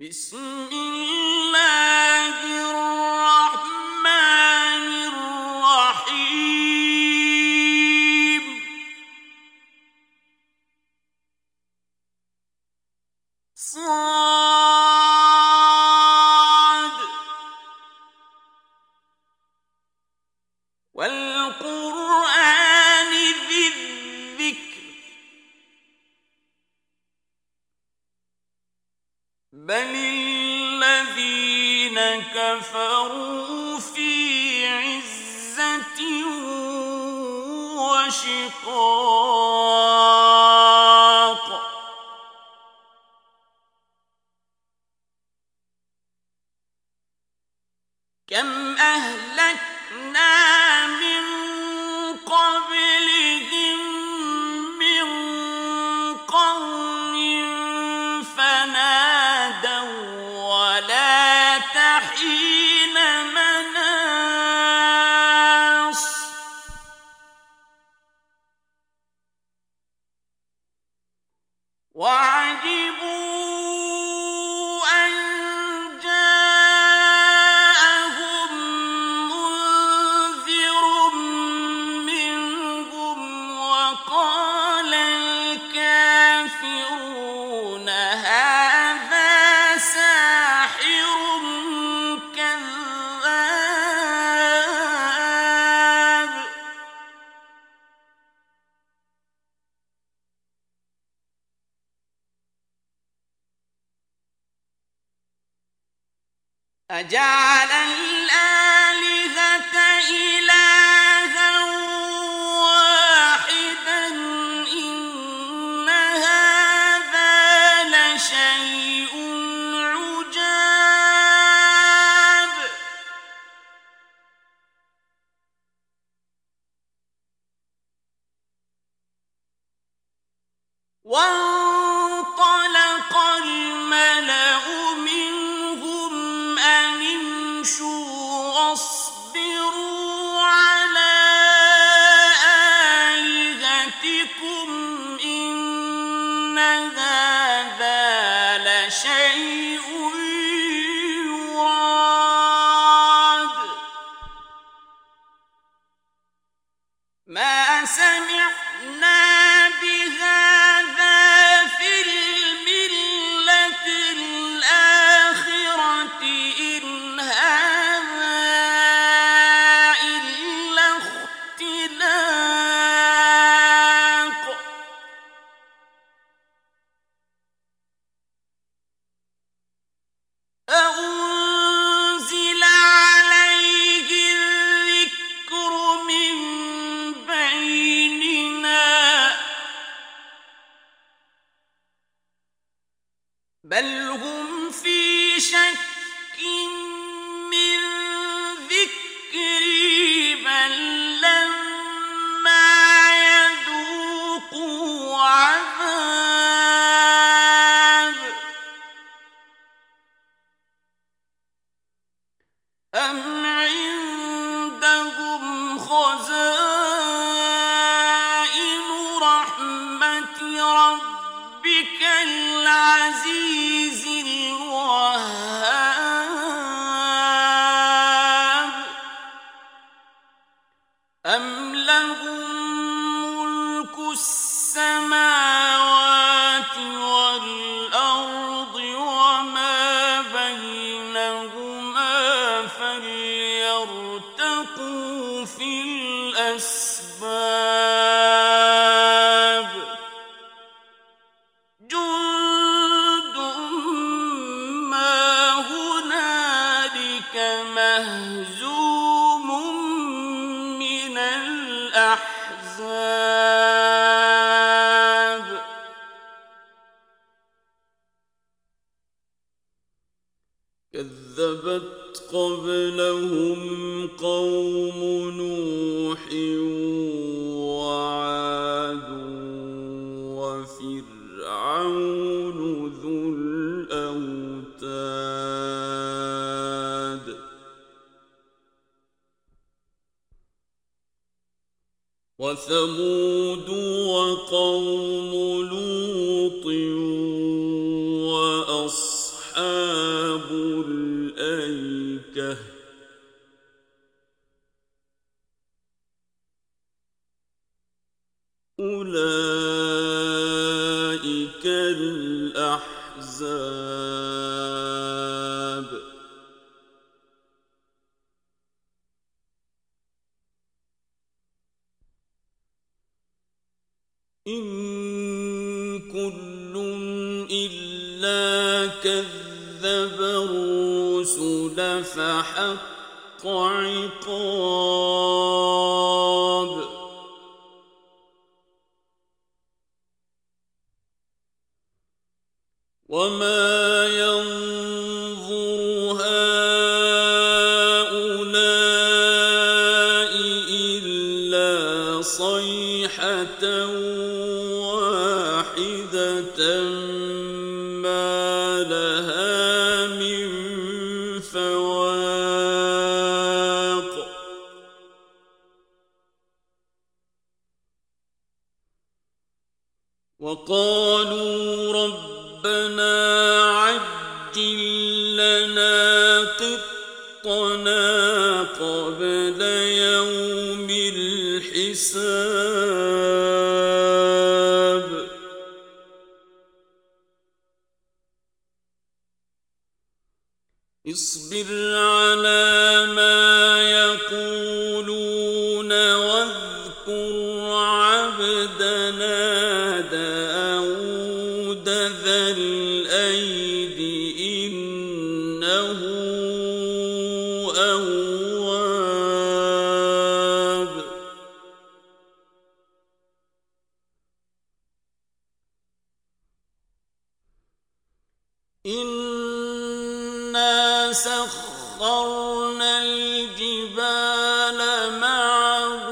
بسم الله أجعل وعاد وفرعون ذو الأوتاد. وثمود فحق عقاب. إنا سخرنا الجبال معه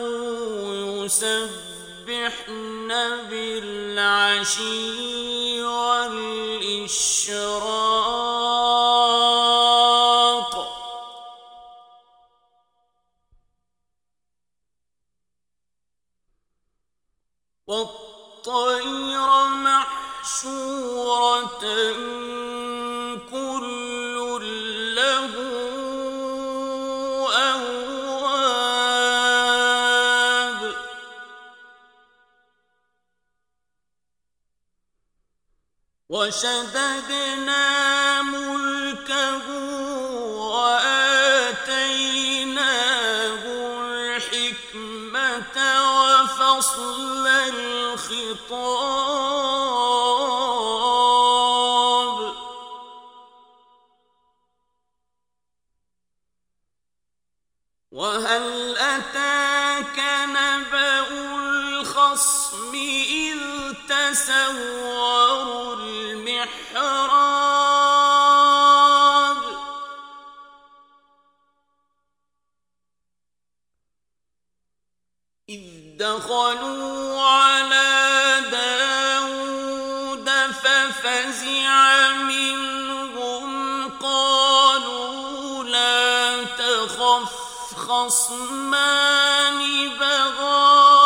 يسبحن بالعشي والإشراق والطير محشورة من وشددنا ملكه وآتيناه الحكمة وفصل الخطاب. الخصم إذ تسوروا المحراب. إذ دخلوا على داود ففزع منهم قالوا لا تخف خصمان بغى.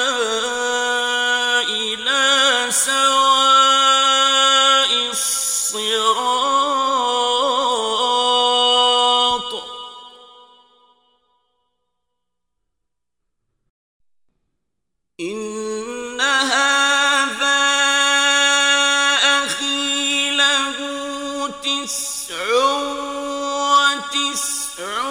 تسع وتسعون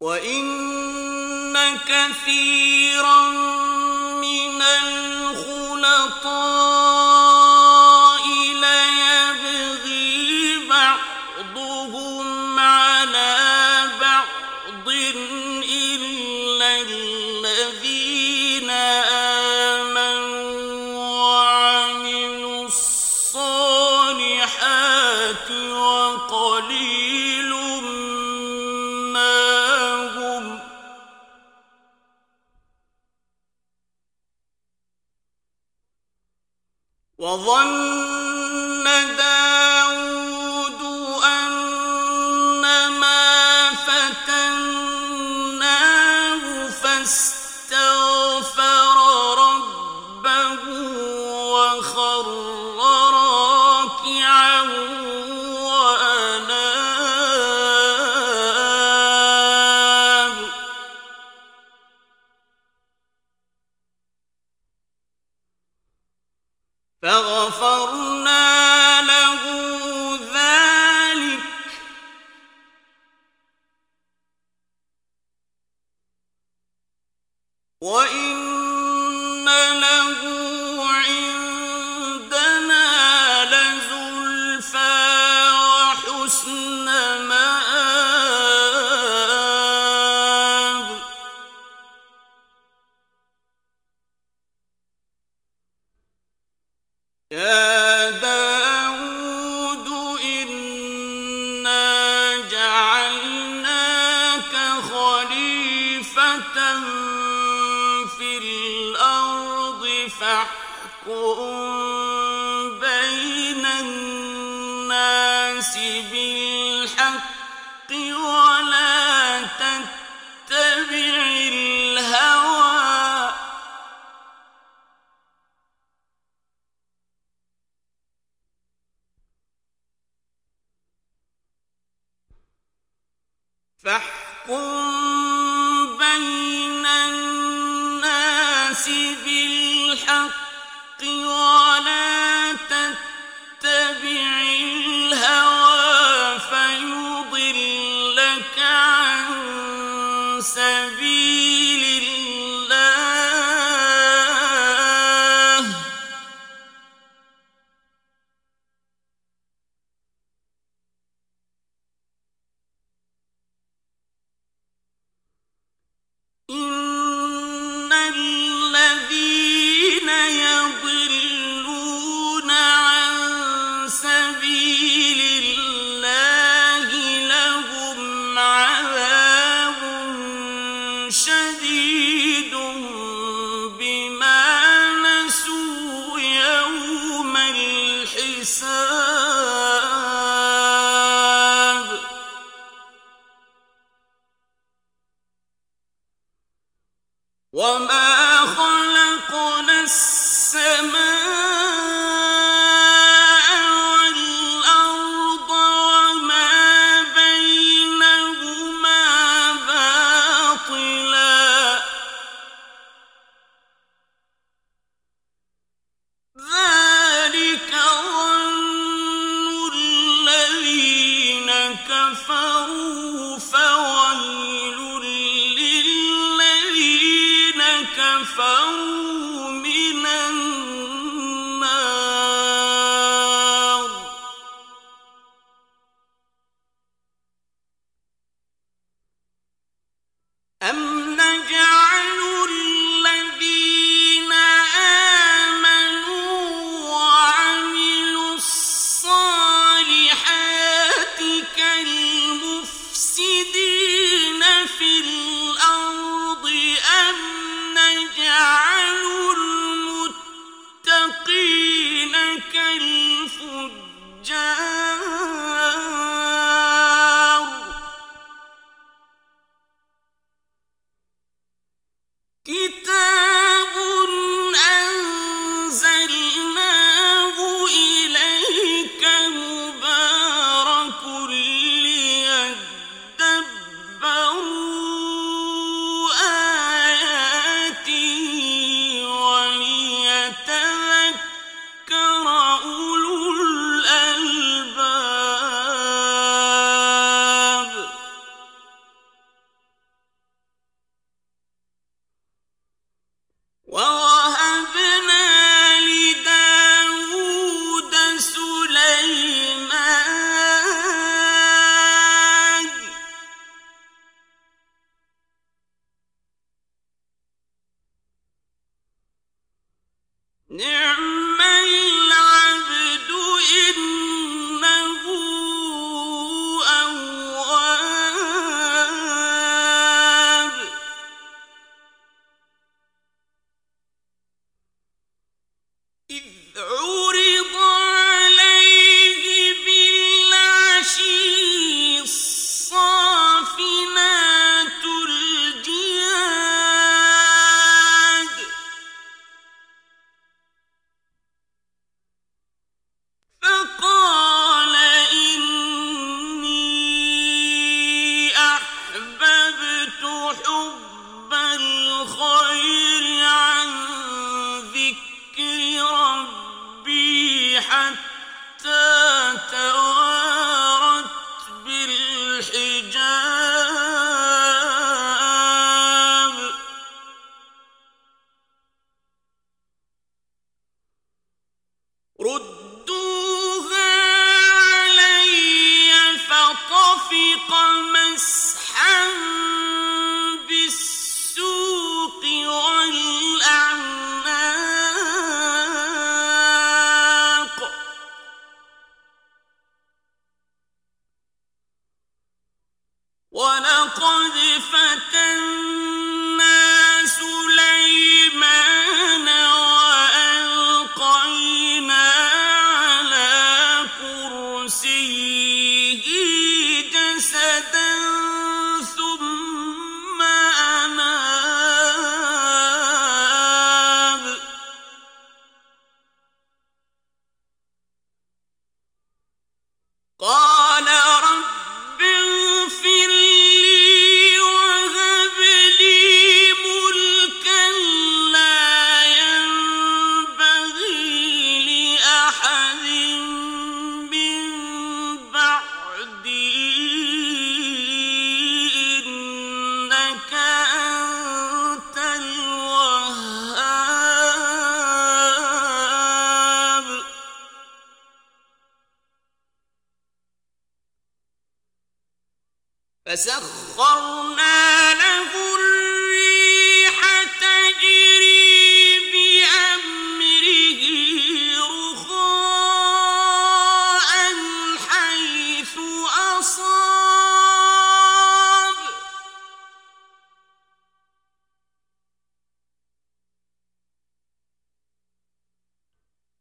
وإن كثيرا من الخلطاء فغفرنا فاحكم بين الناس بالحق ولا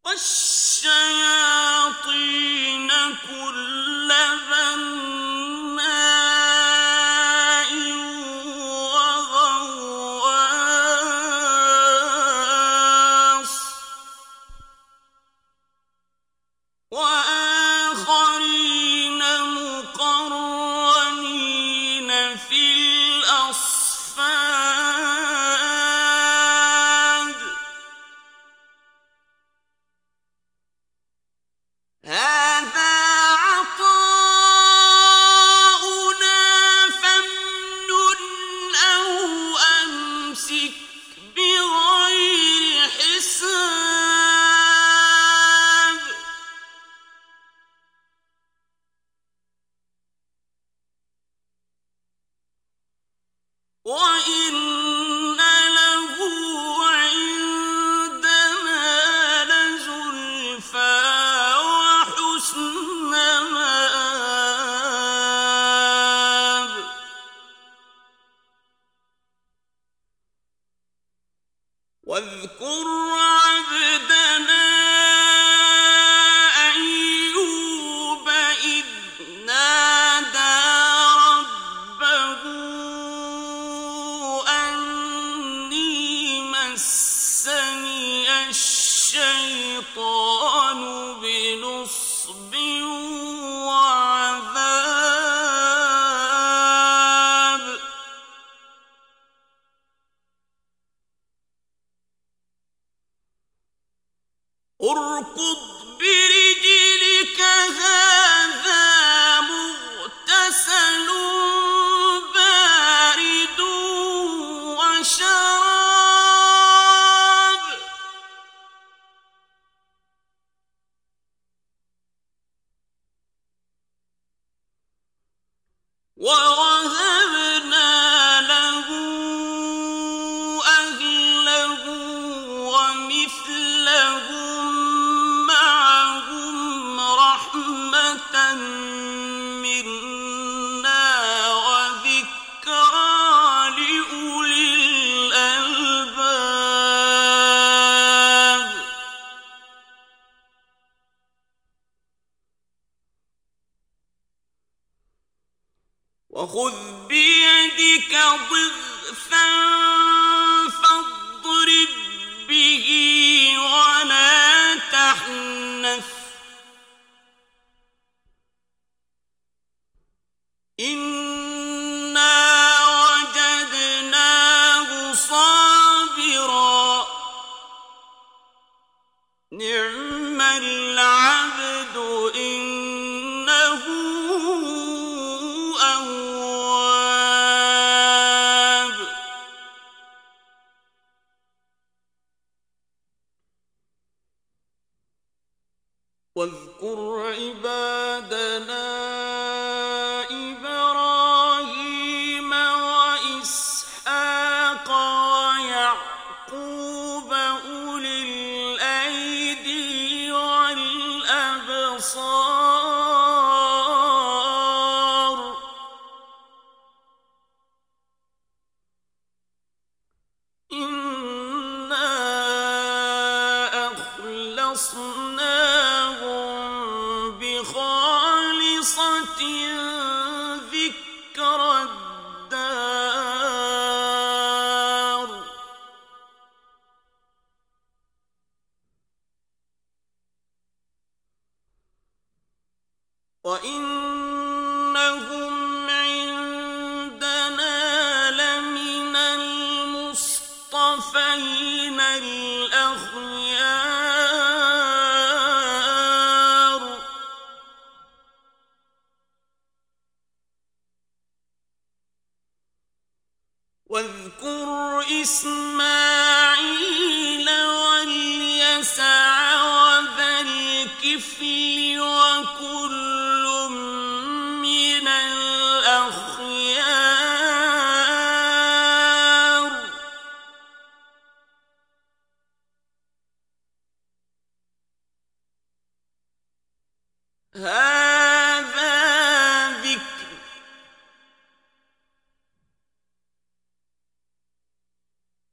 والشمال واذكر الأبصار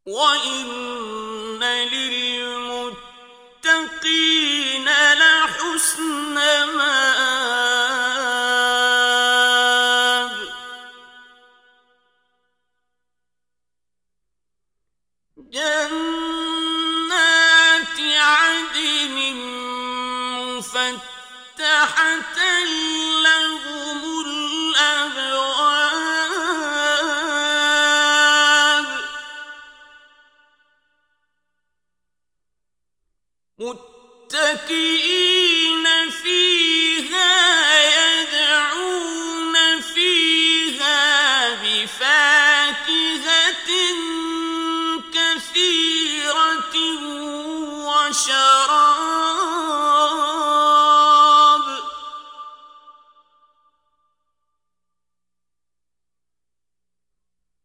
وإن لل وشراب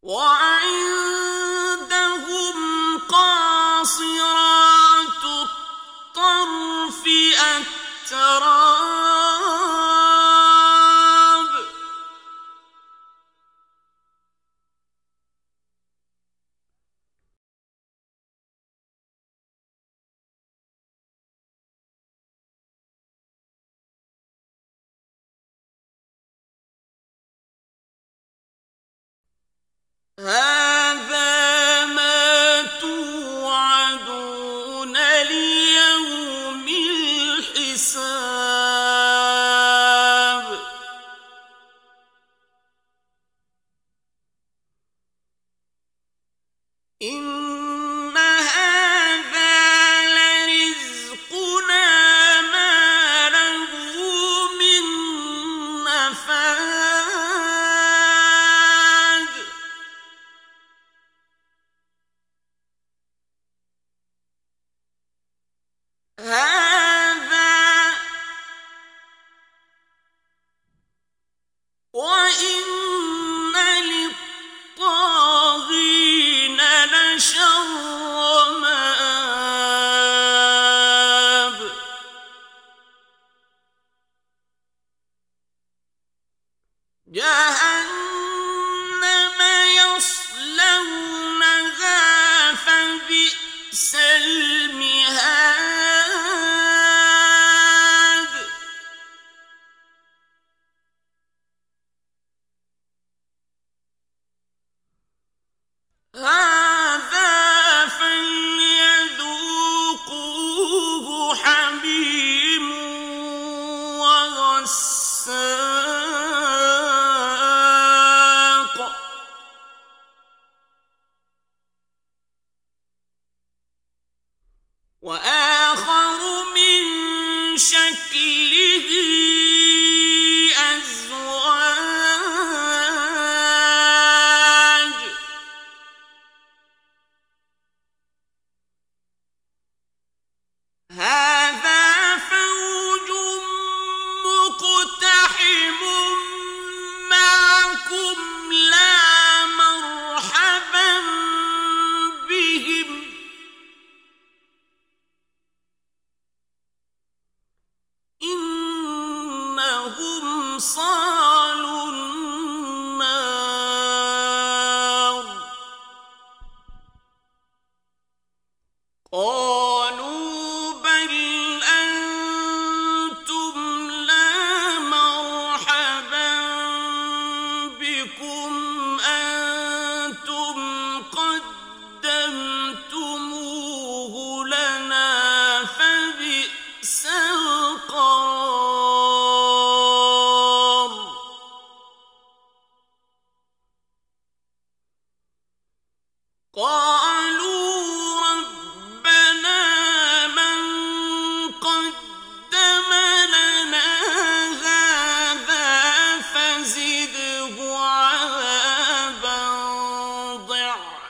وعندهم قاصرات الطرف أتراب.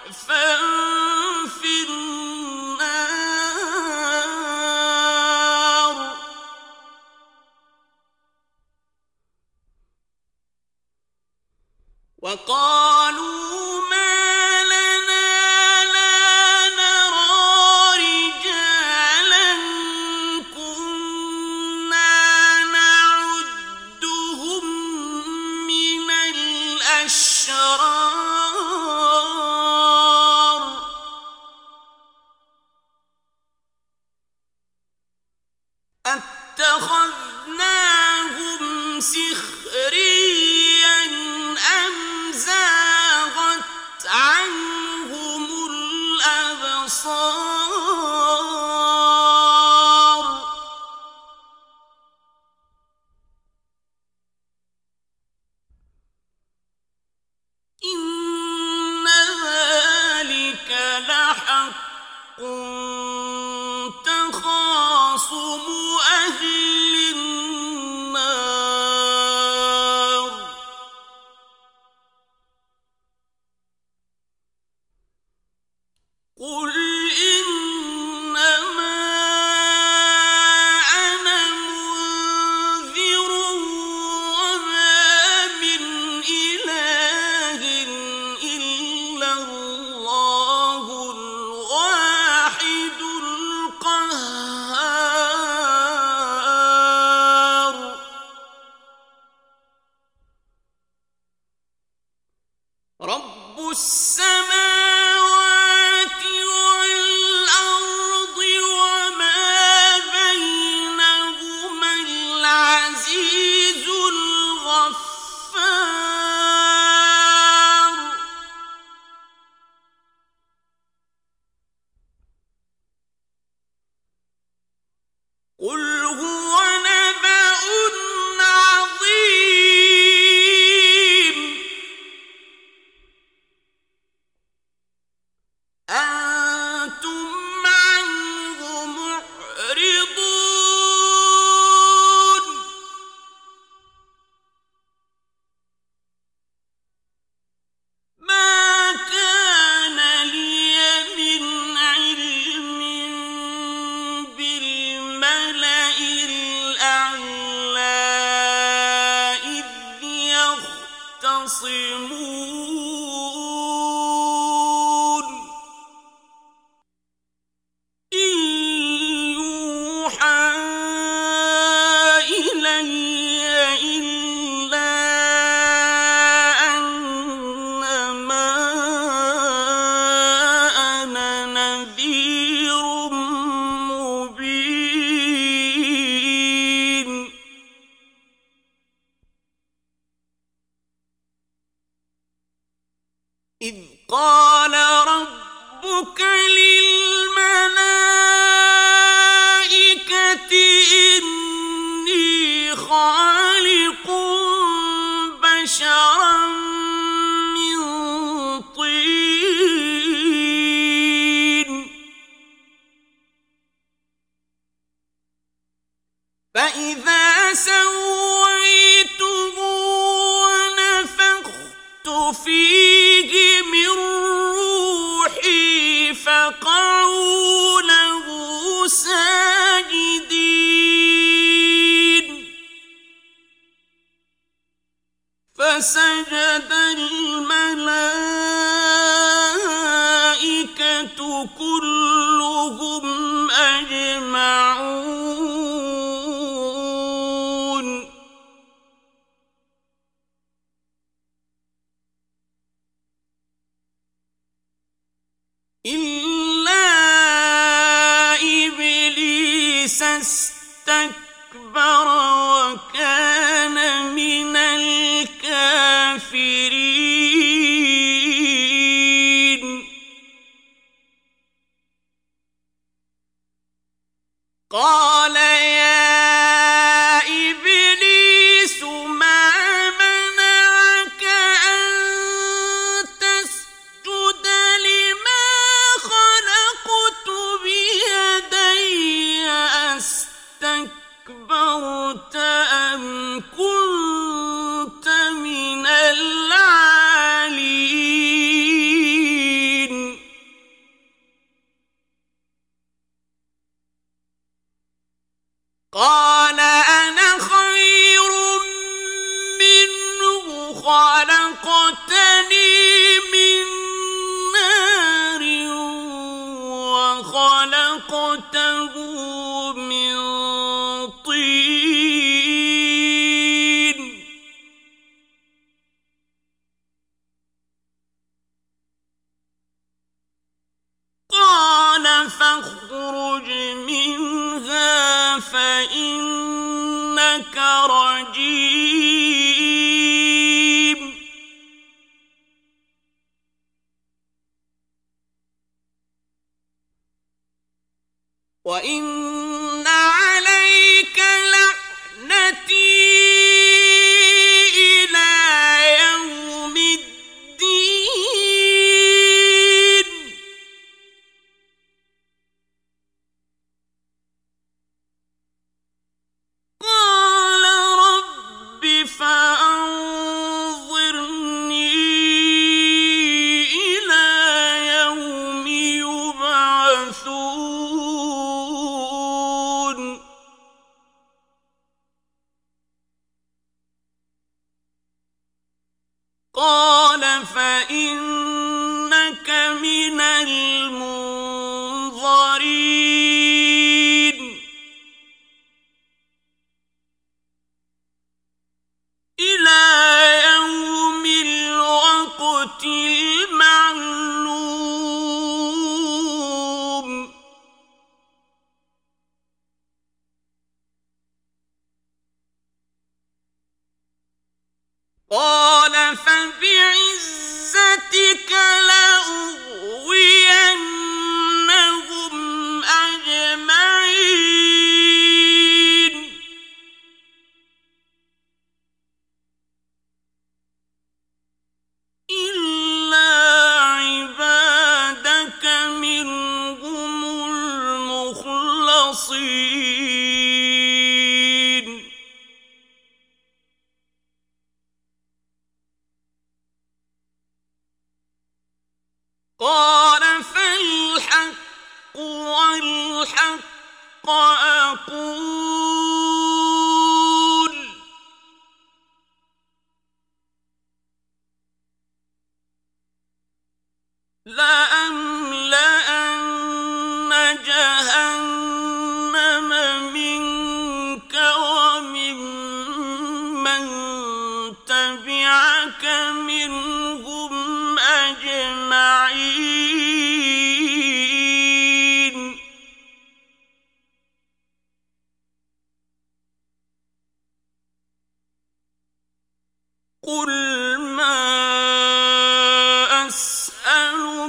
ضعفا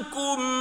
أسألكم